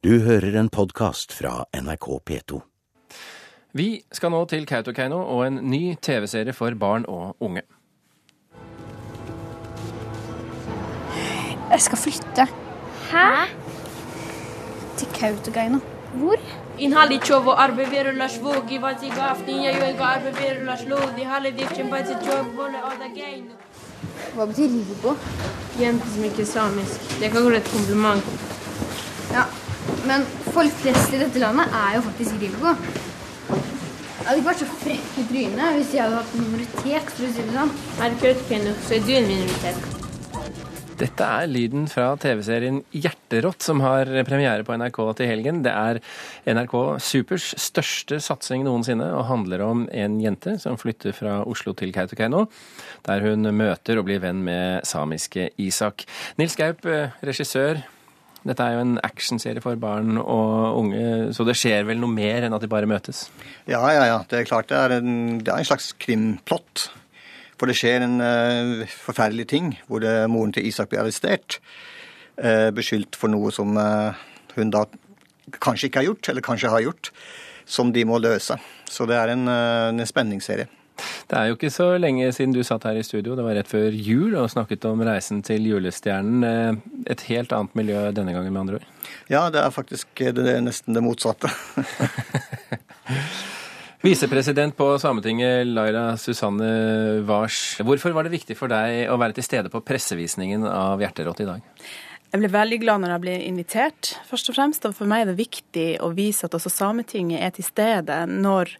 Du hører en podkast fra NRK P2. Vi skal nå til Kautokeino og en ny TV-serie for barn og unge. Jeg skal flytte Hæ? til Kautokeino. Hvor? Hva betyr på? Jente som ikke Ribo? Jämtemycket samisk. Det kan være et kompliment. Ja, men folk flest i dette landet er jo faktisk Grilgo. Jeg hadde ikke vært så frekk i trynet hvis jeg hadde hatt minoritet, for å si det sånn. Her i Kautokeino så er du en minoritet. Dette er lyden fra TV-serien Hjerterått, som har premiere på NRK til helgen. Det er NRK Supers største satsing noensinne, og handler om en jente som flytter fra Oslo til Kautokeino, der hun møter og blir venn med samiske Isak. Nils Gaup, eh, regissør. Dette er jo en actionserie for barn og unge, så det skjer vel noe mer enn at de bare møtes? Ja, ja, ja. Det er klart det er en, det er en slags krimplott. For det skjer en uh, forferdelig ting hvor det, moren til Isak blir arrestert. Uh, beskyldt for noe som uh, hun da kanskje ikke har gjort, eller kanskje har gjort, som de må løse. Så det er en, en spenningsserie. Det er jo ikke så lenge siden du satt her i studio, det var rett før jul, og snakket om reisen til julestjernen. Et helt annet miljø denne gangen, med andre ord? Ja, det er faktisk det er nesten det motsatte. Visepresident på Sametinget, Laila Susanne Wars. Hvorfor var det viktig for deg å være til stede på pressevisningen av Hjerterått i dag? Jeg ble veldig glad når jeg ble invitert, først og fremst. Og for meg er det viktig å vise at også Sametinget er til stede når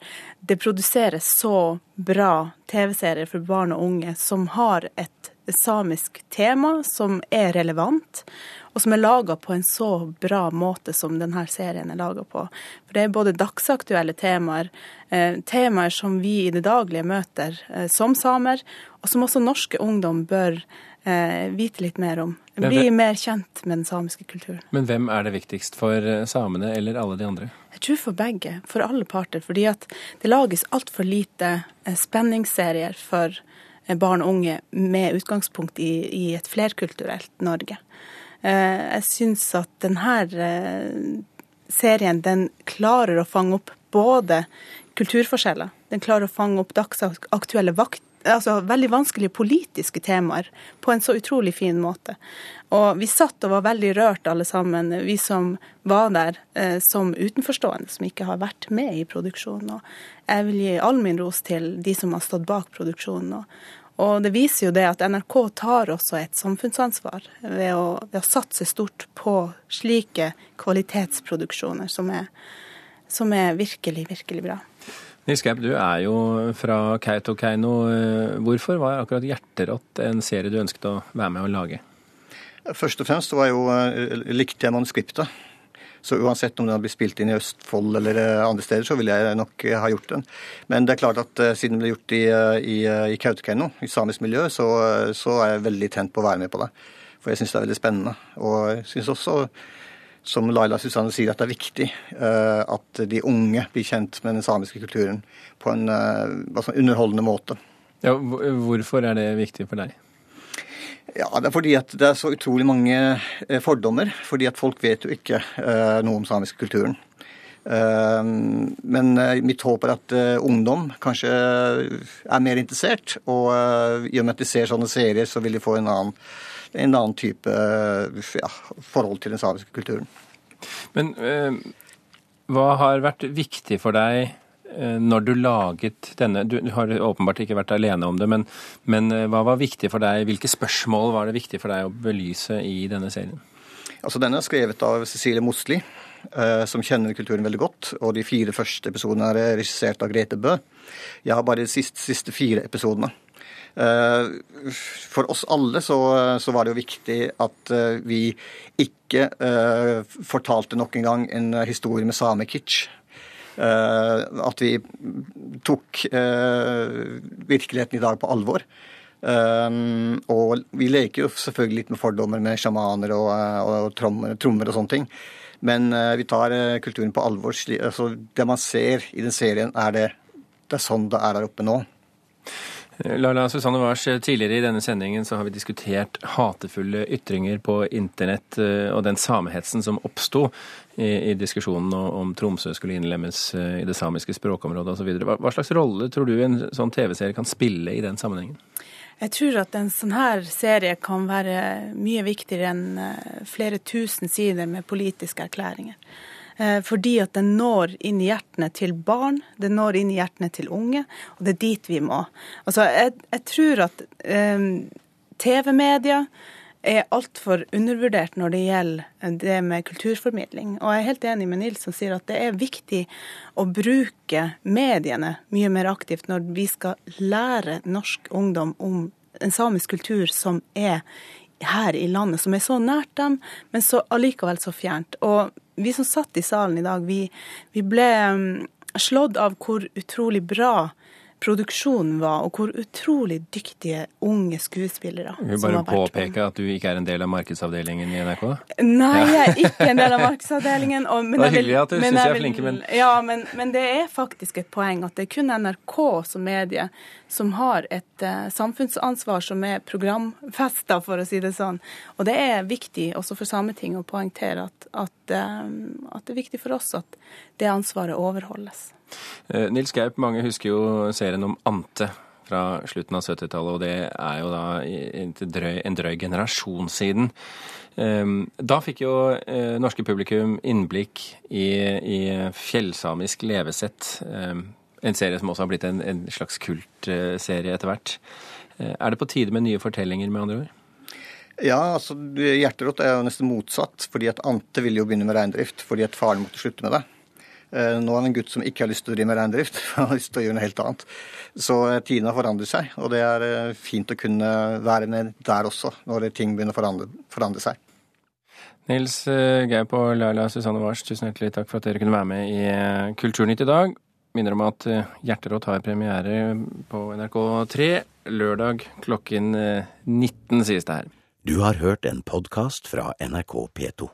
det produseres så bra TV-serier for barn og unge som har et samisk tema som er relevant, og som er laga på en så bra måte som denne serien er laga på. For det er både dagsaktuelle temaer, eh, temaer som vi i det daglige møter eh, som samer, og som også norske ungdom bør vite litt mer om. Bli mer kjent med den samiske kulturen. Men hvem er det viktigst for eh, samene eller alle de andre? Jeg tror for begge, for alle parter. Fordi at det lages altfor lite eh, spenningsserier for eh, barn og unge med utgangspunkt i, i et flerkulturelt Norge. Jeg syns at denne serien den klarer å fange opp både kulturforskjeller, den klarer å fange opp dagsaktuelle vakt altså, veldig vanskelige politiske temaer på en så utrolig fin måte. Og vi satt og var veldig rørt alle sammen, vi som var der eh, som utenforstående, som ikke har vært med i produksjonen. Og jeg vil gi all min ros til de som har stått bak produksjonen. Og, og det viser jo det at NRK tar også et samfunnsansvar ved å, ved å satse stort på slike kvalitetsproduksjoner som er, som er virkelig, virkelig bra. Nils Gaup, du er jo fra Kautokeino. Hvorfor var akkurat Hjerterått en serie du ønsket å være med å lage? Først og fremst var jo, likte jeg manuskriptet. Så uansett om den hadde blitt spilt inn i Østfold eller andre steder, så ville jeg nok ha gjort den. Men det er klart at siden det ble gjort i, i, i Kautokeino, i samisk miljø, så, så, er jeg veldig tent på å være med på det. For jeg syns det er veldig spennende. Og jeg syns også, som Laila Susanne sier, at det er viktig uh, at de unge blir kjent med den samiske kulturen på en uh, underholdende måte. Ja, hvorfor er det viktig for deg? Ja, Det er fordi at det er så utrolig mange fordommer. Fordi at folk vet jo ikke noe om samisk kulturen. Uh, men uh, mitt håp er at ungdom kanskje er mer interessert. Og i og med at de ser sånne serier, så vil de få en annen, en annen type ja, forhold til den samiske kulturen. Men hva har vært viktig for deg når du laget denne Du har åpenbart ikke vært alene om det, men, men, hva var viktig for deg? Hvilke spørsmål var det viktig for deg å belyse i denne serien? Altså, Denne er skrevet av Cecilie Mosli, som kjenner kulturen veldig godt. Og de fire første episodene er regissert av Grete Bø. Jeg har bare de siste, siste fire episodene. For oss alle så, så, var det jo viktig at vi ikke fortalte nok en gang en historie med samekitsch. Uh, at vi tok uh, virkeligheten i dag på alvor. Um, og vi leker jo selvfølgelig litt med fordommer med sjamaner og, og trommer, trommer, og sånne ting. Men uh, vi tar kulturen på alvor. Altså, det man ser i den serien, er det, det er sånn det er der oppe nå. Laila Susanne Wars, tidligere i denne sendingen så har vi diskutert hatefulle ytringer på internett eh, og den samehetsen som oppsto i, i diskusjonen om Tromsø skulle innlemmes eh, i det samiske språkområdet osv. Hva, hva slags rolle tror du en sånn TV-serie kan spille i den sammenhengen? Jeg tror at en sånn her serie kan være mye viktigere enn eh, flere tusen sider med politiske erklæringer. Eh, fordi at den når inn i hjertene til barn, den når inn i hjertene til unge, og det er dit vi må. Altså, jeg, jeg tror at eh, TV-media er altfor undervurdert når det gjelder det med kulturformidling. Og jeg er helt enig med Nils som sier at det er viktig å bruke mediene mye mer aktivt når vi skal lære norsk ungdom om en samisk kultur som er her i landet, som er så nært dem, men så allikevel så fjernt. Og vi som satt i salen i dag, vi, vi ble mm, slått av hvor utrolig bra produksjonen var, og hvor utrolig dyktige unge skuespillere Vi vil bare påpeke at du ikke er en del av markedsavdelingen i NRK? Nei, jeg er ikke en del av markedsavdelingen. Og, det er hyggelig at du syns jeg er flinke, men Ja, men, men, det er faktisk et poeng at det er kun NRK som medie som har et uh, samfunnsansvar som er programfesta, for å si det sånn. Og det er viktig også for Sametinget å poengtere at, at, uh, at det er viktig for oss at det ansvaret overholdes. Eh, Nils Gaup, mange husker jo serien om Ante fra slutten av 70-tallet, og det er jo da en drøy, en generasjon siden. Ehm, da fikk jo eh, norske publikum innblikk i, i fjellsamisk levesett. Ehm, en serie som også har blitt en, en slags kultserie etter hvert. Eh, er det på tide med nye fortellinger, med andre ord? Ja, altså Hjerterått er jo nesten motsatt. fordi at Ante ville jo begynne med reindrift fordi at faren måtte slutte med det. Eh, nå er han en gutt som ikke har lyst til å drive med reindrift, han har lyst til å gjøre noe helt annet. Så tiden tidene har forandret seg, og det er eh, fint å kunne være med der også, når ting begynner å forandre, forandre seg. Nils Gaup og Laila Susanne Wars, tusen hjertelig takk for at dere kunne være med i Kulturnytt i dag. Minner om at Hjerterått har premiere på NRK3 lørdag klokken 19, sies det her. Du har hørt en podkast fra NRK P2.